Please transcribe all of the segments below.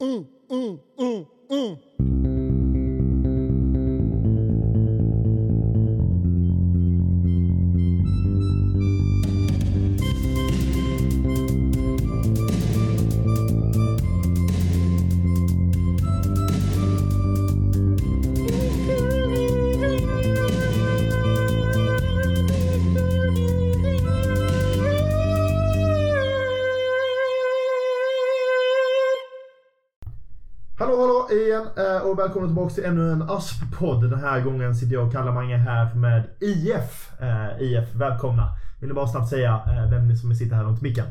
Mm, mm, mm, mm. Hallå igen eh, och välkomna tillbaka till ännu en ASP-podd. Den här gången sitter jag och Kalle Mange här med IF. Eh, IF, välkomna. Vill ni bara snabbt säga eh, vem ni som sitter här runt micken?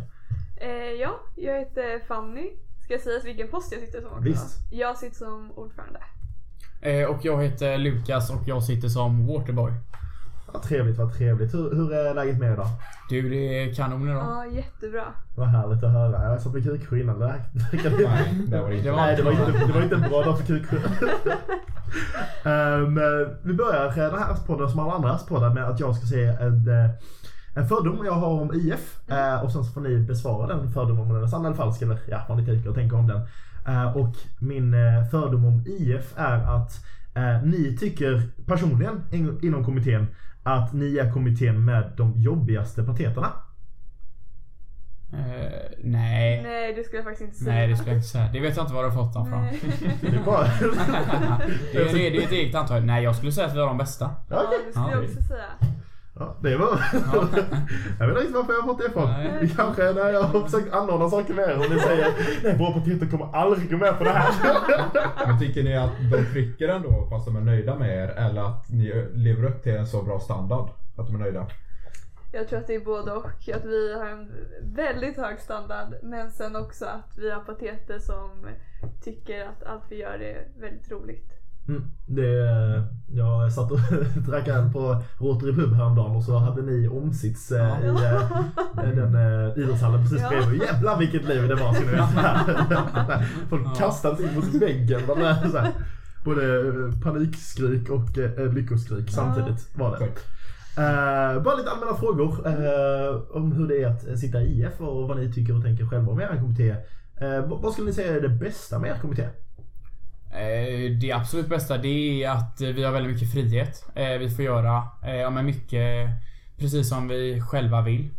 Eh, ja, jag heter Fanny. Ska jag säga vilken post jag sitter som också? Visst. Jag sitter som ordförande. Eh, och jag heter Lukas och jag sitter som Waterboy. Ja, trevligt, vad trevligt. Hur, hur är läget med er då? Du, det är kanon idag. Ja, jättebra. Vad härligt att höra. Jag satt med kuksju innan. Det verkade inte... Nej, det var inte. Nej, det var inte, det var inte en bra dag för kuksju. um, vi börjar den här podden som alla andra poddar med att jag ska säga en, eh, en fördom jag har om IF. eh, och sen så får ni besvara den fördomen om den är sann eller falsk eller ja, vad ni tänker och tänker om den. Eh, och min eh, fördom om IF är att eh, ni tycker personligen in, inom kommittén att ni är kommittén med de jobbigaste pateterna. Eh, nej. Nej, det skulle jag faktiskt inte säga. Nej, det skulle jag inte säga. Det vet jag inte var du har fått dem från. Det är bara... det, är, det, är, det är ett eget antag. Nej, jag skulle säga att vi har de bästa. Ja, det skulle jag Ja. också säga. Ja, det var... jag vet inte varför jag har fått det ifrån. Nej. Kanske när jag har försökt anordna saker med er och ni säger nej våra pateter kommer aldrig gå med på det här. Men tycker ni att de trycker ändå fast de är nöjda med er eller att ni lever upp till en så bra standard att de är nöjda? Jag tror att det är både och. Att vi har en väldigt hög standard men sen också att vi har pateter som tycker att allt vi gör är väldigt roligt. Mm, det, jag satt och drack öl på Rotary Pub häromdagen och så hade ni omsits eh, i eh, den eh, idrottshallen precis Ja. bredvid. Jävlar vilket liv det var ska ni veta. Folk Ja. kastades in mot väggen. Här, Både eh, panikskrik och eh, lyckoskrik samtidigt var det. Eh, bara lite allmänna frågor eh, om hur det är att sitta i IF och vad ni tycker och tänker själva om er kommitté. Eh, vad vad skulle ni säga är det bästa med er kommitté? Eh, det absolut bästa det är att vi har väldigt mycket frihet. Eh, vi får göra eh, ja, men mycket precis som vi själva vill.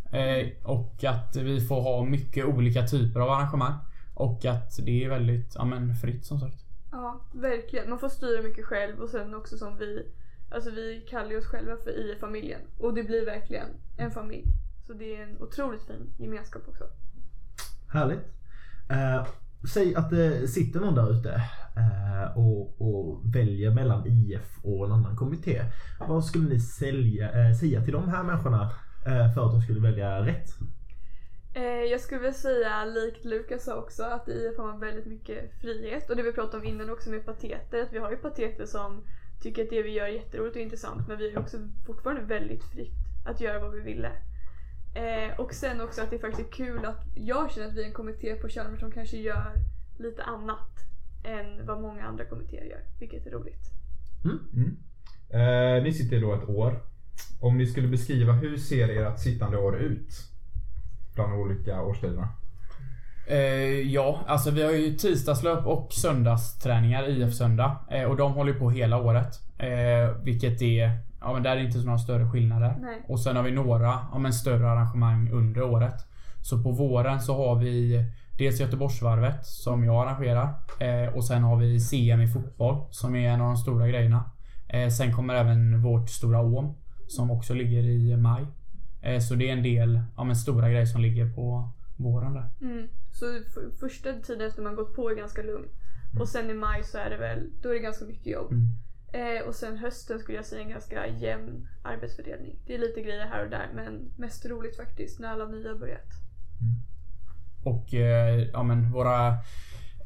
Och att vi får ha mycket olika typer av arrangemang. Och att det är väldigt ja, men fritt som sagt. Ja, verkligen. Man får styra mycket själv och sen också som vi, alltså vi kallar oss själva för IF-familjen och det blir verkligen en familj. Så det är en otroligt fin gemenskap också. Härligt. Eh, säg att det sitter någon där ute eh, och, och väljer mellan IF och en annan kommitté. Vad skulle ni sälja, eh, säga till de här människorna eh, för att de skulle välja rätt? Jag skulle vilja säga, likt Lukas sa också, att i IF har man väldigt mycket frihet. Och det vi pratade om innan också med pateter, att vi har ju pateter som tycker att det vi gör är jätteroligt och intressant men vi är också fortfarande väldigt fritt att göra vad vi ville. Eh, och sen också att det faktiskt är kul att jag känner att vi är en kommitté på Chalmers som kanske gör lite annat än vad många andra kommittéer gör, vilket är roligt. Eh, ni sitter då ett år. Om ni skulle beskriva hur ser ert sittande år ut? Bland de olika årstiderna. Eh, ja, alltså vi har ju tisdagslöp och söndagsträningar IF söndag. Eh, och de håller på hela året. Eh, vilket är, ja men där är det inte så några större skillnader. Nej. Och sen har vi några, ja men större arrangemang under året. Så på våren så har vi dels Göteborgsvarvet som jag arrangerar. Och sen har vi CM i fotboll som är en av de stora grejerna. Sen kommer även vårt stora OM som också ligger i maj. Så det är en del, ja men stora grejer som ligger på våren där. Mm. Så första tiden efter man gått på är ganska lugn. Och sen i maj så är det väl, då är det ganska mycket jobb. Mm. Eh, och sen hösten skulle jag säga en ganska jämn arbetsfördelning. Det är lite grejer här och där men mest roligt faktiskt när alla nya börjat. Och eh, ja men våra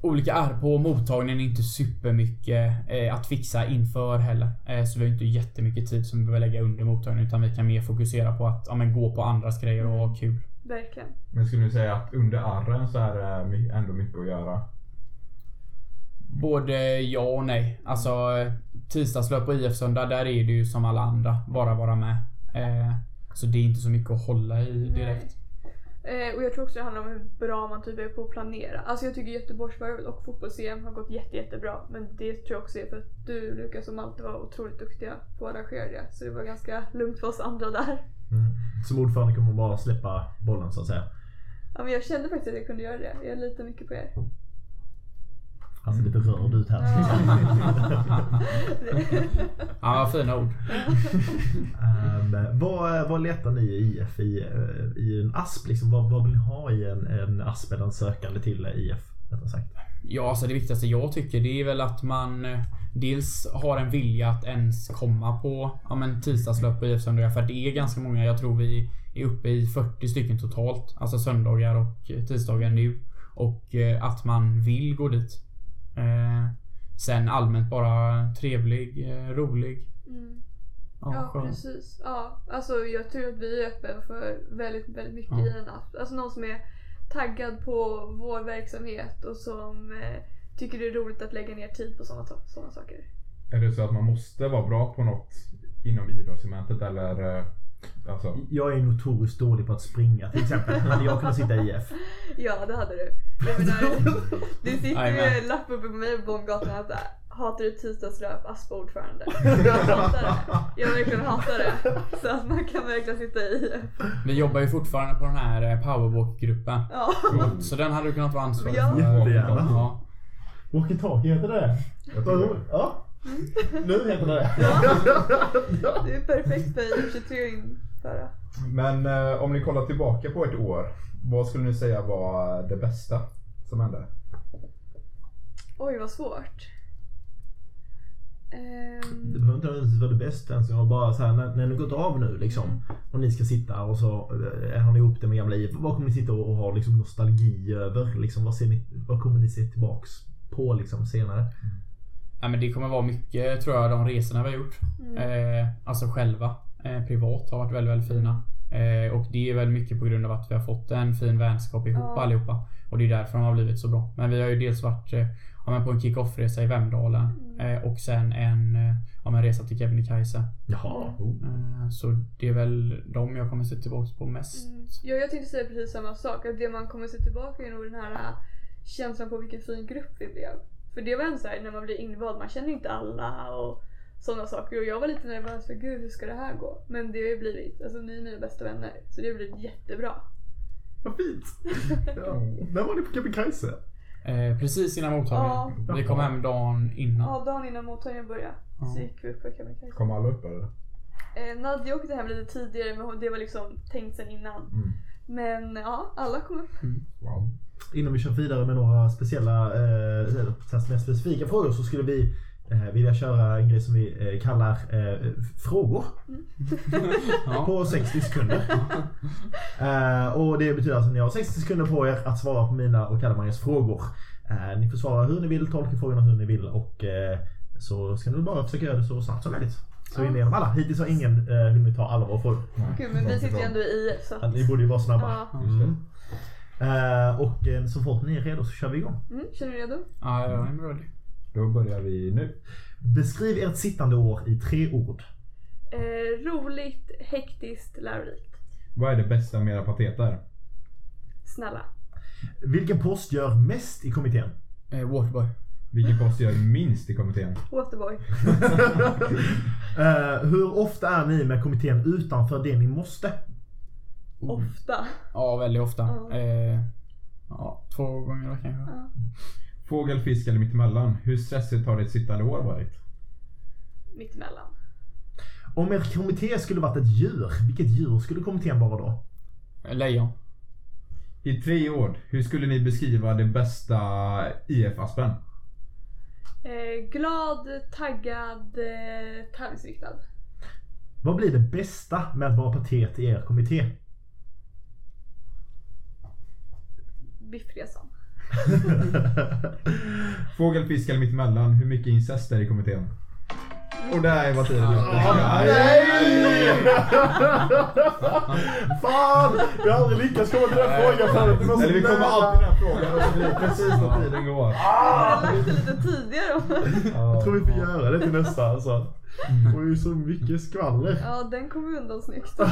olika är på mottagningen är inte supermycket eh, att fixa inför heller. Eh, så vi har inte jättemycket tid som vi behöver lägga under mottagningen utan vi kan mer fokusera på att ja, men gå på andras grejer och ha kul. Verkligen. Men skulle ni säga att under arren så är det ändå mycket att göra? Både ja och nej. Alltså tisdagslöp och IF söndag där är det ju som alla andra. Bara vara med. Eh, så det är inte så mycket att hålla i direkt. Eh, och jag tror också det handlar om hur bra man typ är på att planera. Alltså jag tycker Göteborgsvarvet och fotbolls-EM har gått jätte, jättebra. Men det tror jag också är för att du Lukas och Malte var otroligt duktiga på att arrangera det. Så det var ganska lugnt för oss andra där. Mm. Som ordförande kommer man bara släppa bollen så att säga. Ja, men jag kände faktiskt att jag kunde göra det. Jag litar mycket på er. Han ser lite rörd ut här. Ja, vad fina ord. Um, vad, vad letar ni i IF i, eh, i en asp? Liksom, vad, vad vill ni ha i en, en asp en sökande till IF? Rättare sagt. Ja, alltså det viktigaste jag tycker det är väl att man eh, dels har en vilja att ens komma på ja, men tisdagslöp på IF söndagar. För det är ganska många. Jag tror vi är uppe i 40 stycken totalt. Alltså söndagar och eh, tisdagar nu. Och eh, att man vill gå dit. Eh, sen allmänt bara trevlig, eh, rolig. Mm. Ja, Ja, precis. Ja, alltså jag tror att vi är öppna för väldigt, väldigt mycket Ja. i en app. Alltså någon som är taggad på vår verksamhet och som eh, tycker det är roligt att lägga ner tid på sådana såna saker. Är det så att man måste vara bra på något inom idrottssegmentet eller? eh, Alltså, Jag är notoriskt dålig på att springa till exempel. Hade jag kunnat sitta i IF? Ja, det hade du. Jag menar, det sitter ju lapp uppe på mig på gånggatan att äh, hatar du tisdagslöp, Aspa ordförande. Jag hatar det. Jag verkligen hatar det. Så att man kan verkligen sitta i. Vi jobbar ju fortfarande på den här eh, powerwalk-gruppen. Ja. Så den hade du kunnat vara ansvarig Ja. för. Jättegärna. Ja. Walkie-talkie heter det? det. Ja. Nu heter det Det är perfekt för 23 att införa. Men eh, om ni kollar tillbaka på ett år. Vad skulle ni säga var det bästa som hände? Oj, vad svårt. Ehm, Det behöver inte nödvändigtvis vara det bästa ens. Jag bara så här, när, när ni gått av nu liksom. Och ni ska sitta och så eh, har ni ihop det med gamla IF. Vad kommer ni sitta och, och ha liksom nostalgi över? Liksom, vad, ser ni, vad kommer ni se tillbaks på liksom senare? Ja, men det kommer vara mycket tror jag de resorna vi har gjort. Eh, alltså själva. Eh, privat har varit väldigt, väldigt fina. Eh, och det är väl mycket på grund av att vi har fått en fin vänskap ihop Ja. allihopa. Och det är därför de har blivit så bra. Men vi har ju dels varit eh, ja, men på en kick-off-resa i Vemdalen. Eh, och sen en eh, ja, men resa till Kebnekaise. Jaha. Eh, så det är väl de jag kommer se tillbaka på mest. Mm. Ja, jag tänkte säga precis samma sak. Att det man kommer se tillbaka är nog den här äh, känslan på vilken fin grupp vi blev. För det var en så här när man blir invald, man känner inte alla och sådana saker. Och jag var lite nervös för gud hur ska det här gå? Men det har ju blivit, alltså ni är mina bästa vänner. Så det har blivit jättebra. Vad fint. Ja. När var ni på Kebnekaise? Eh, precis innan mottagningen. Ja. Vi kom hem dagen innan. Ja, dagen innan mottagningen började Ja. så gick vi upp på Kebnekaise. Kom alla upp eller? Eh, Nadja åkte hem lite tidigare men det var liksom tänkt sen innan. Mm. Men ja, alla kom upp. Wow. Innan vi kör vidare med några speciella, eh, mer specifika frågor så skulle vi vilja köra en grej som vi eh, kallar eh, frågor. Ja. På 60 sekunder. Eh, och det betyder alltså att ni har 60 sekunder på er att svara på mina och Kalmarens frågor. Eh, ni får svara hur ni vill, tolka frågorna hur ni vill och eh, så ska ni bara försöka göra det så snabbt som möjligt. Så vi är igenom alla. Hittills har ingen eh, hunnit ta alla våra frågor. Gud men vi sitter ju ändå i så att, Ni borde ju vara snabba. Ja. Mm. Eh, och eh, så fort ni är redo så kör vi igång. mm, Känner du redo? Ja, jag är ready. Då börjar vi nu. Beskriv ert sittande år i tre ord. Eh, roligt, hektiskt, lärorikt. Vad är det bästa med era pateter? Snälla. Vilken post gör mest i kommittén? Eh, Waterboy. Vilken post gör minst i kommittén? Waterboy. Eh, hur ofta är ni med kommittén utanför det ni måste? Ofta. Ja, väldigt ofta. Ja. Eh, ja, två gånger då kanske. Ja. Fågel, fisk eller mittemellan? Hur stressigt har ditt sittande år varit? Mittemellan. Om er kommitté skulle varit ett djur, vilket djur skulle kommittén vara då? Lejon. I tre ord, hur skulle ni beskriva det bästa IF-aspen? Eh, glad, taggad, eh, tävlingsriktad. Vad blir det bästa med att vara patet i er kommitté? Biffresan. Fågel, fisk eller mittemellan? Hur mycket incest är i kommittén? Och där var tiden ute. Nej! Fan! Vi har aldrig lyckats komma till den frågan förut. Det var så Eller vi kommer alltid till den frågan och så blir det precis när tiden går. Borde lagt det lite tidigare. Jag tror vi får göra det till nästa alltså. Det var ju så mycket skvaller. ja, den kom undan snyggt.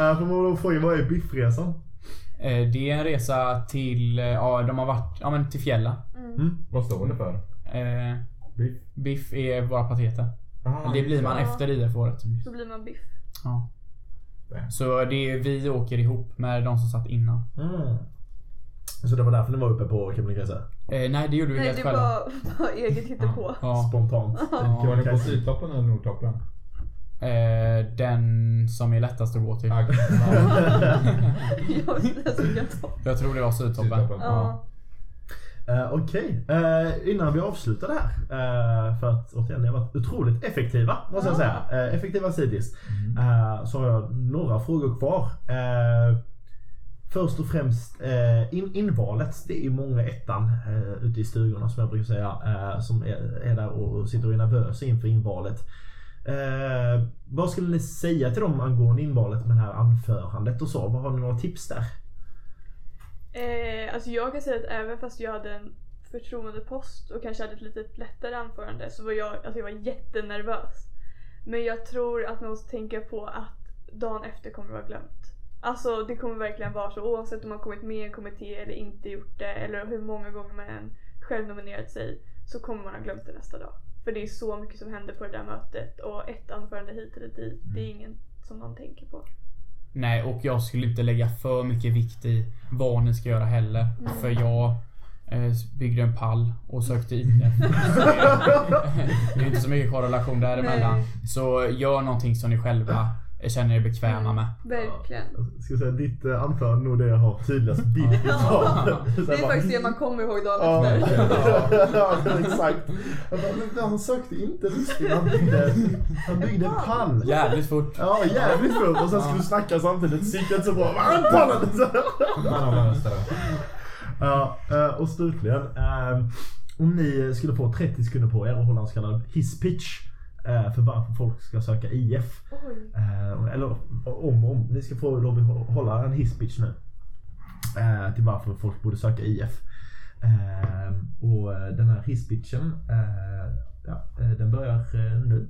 Uh, får man då fråga, vad är biffresan? Eh, det är en resa till, eh, ja de har varit, ja men till fjällen. Vad står det för? Eh, Biff? biff är våra pateter. Ah, Det blir man Ja. efter IF-året. Då blir man biff. Ja. Det. Så det är, vi åker ihop med de som satt innan. Mm. Så det var därför ni var uppe på Kebnekaise? Eh, nej det gjorde vi Nej, helt det själva. var bara eget hittepå. Ja. Spontant. Var Ja. ni på Sydtoppen eller Nordtoppen? Eh, den som är lättast att gå till. Jag. Jag tror det var Sydtoppen. Sydtoppen. Ja. Uh, Okej, Eh, innan vi avslutar det här. eh, för att återigen, ni har varit otroligt effektiva måste jag säga. Uh, effektiva sidis. Eh, så har jag några frågor kvar. Först och främst in, invalet. Det är många ettan uh, ute i stugorna som jag brukar säga. som är, är där och sitter och är nervösa inför invalet. Eh, vad skulle ni säga till dem angående invalet med det här anförandet och så? Vad har ni några tips där? Eh, alltså jag kan säga att även fast jag hade en förtroendepost och kanske hade ett lite lättare anförande så var jag, alltså jag var jättenervös. Men jag tror att man måste tänka på att dagen efter kommer vara glömt. Alltså det kommer verkligen vara så oavsett om man kommit med i en kommitté eller inte gjort det eller hur många gånger man än själv nominerat sig så kommer man ha glömt det nästa dag. För det är så mycket som händer på det där mötet och ett anförande hit eller dit, det är ingen som man tänker på. Nej, och jag skulle inte lägga för mycket vikt i vad ni ska göra heller. För jag eh, byggde en pall och sökte IT. det är inte så mycket korrelation däremellan. Nej. Så gör någonting som ni själva känner er bekväma med. Verkligen. Jag ska säga ditt eh, anförande är nog det jag har tydligast bild utav. Det är faktiskt det man kommer ihåg dagen efter. ja, exakt. Jag bara, Han sökte inte risken, han byggde, han byggde en pall. Jävligt fort. Ja, jävligt fult. Och sen skulle du snacka samtidigt, så gick det inte så bra. Ah, pallen! Man har vänster. Ja, eh, och slutligen. eh, Om ni skulle få 30 sekunder på er att hålla en så kallad hisspitch för varför folk ska söka IF. Oj. Eh, Eller om, om. Ni ska få lov att hålla en hisspitch nu. eh, Till varför folk borde söka IF. Eh, Och eh, den här hisspitchen, eh, ja, eh, den börjar eh, nu.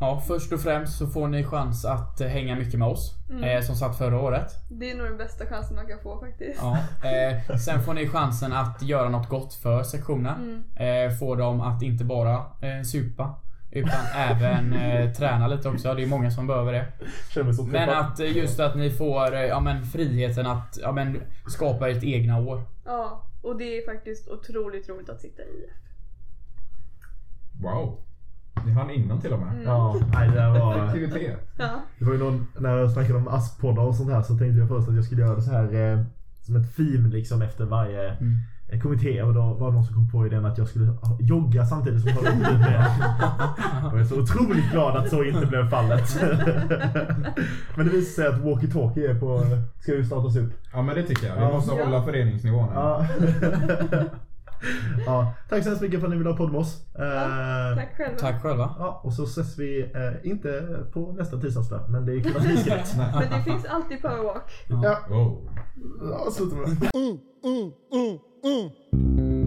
Ja, först och främst så får ni chans att eh, hänga mycket med oss. Eh, som satt förra året. Det är nog den bästa chansen man kan få faktiskt. Ja. Eh, sen får ni chansen att göra något gott för sektionen. Eh, få dem att inte bara supa. Utan även träna lite också. Det är många som behöver det. Så Men att just att ni får ja, men friheten att ja, men skapa ert egna år. Ja, och det är faktiskt otroligt roligt att sitta i. Wow. Ni hann innan till och med. Ja, nej, det var... Effektivitet. Ja. Det var ju någon, när jag snackade om askpoddar och sånt här så tänkte jag först att jag skulle göra det så här eh, som ett theme liksom efter varje eh, kommitté och då var det någon som kom på idén att jag skulle jogga samtidigt som jag upp med. Jag är så otroligt glad att så inte blev fallet. Men det visar sig att walkie-talkie är på, ska ju startas upp. Ja men det tycker jag. Vi måste Ja. hålla föreningsnivån. här. Ja. Ja, tack så hemskt mycket för att ni ville ha podd med oss. Eh, Tack själva. Tack själva. Ja, och så ses vi eh, inte på nästa tisdagsdag, men det är kul att ni ska. Men det finns alltid powerwalk. Ja, Wow. avsluta med det. Mm, mm, mm, mm.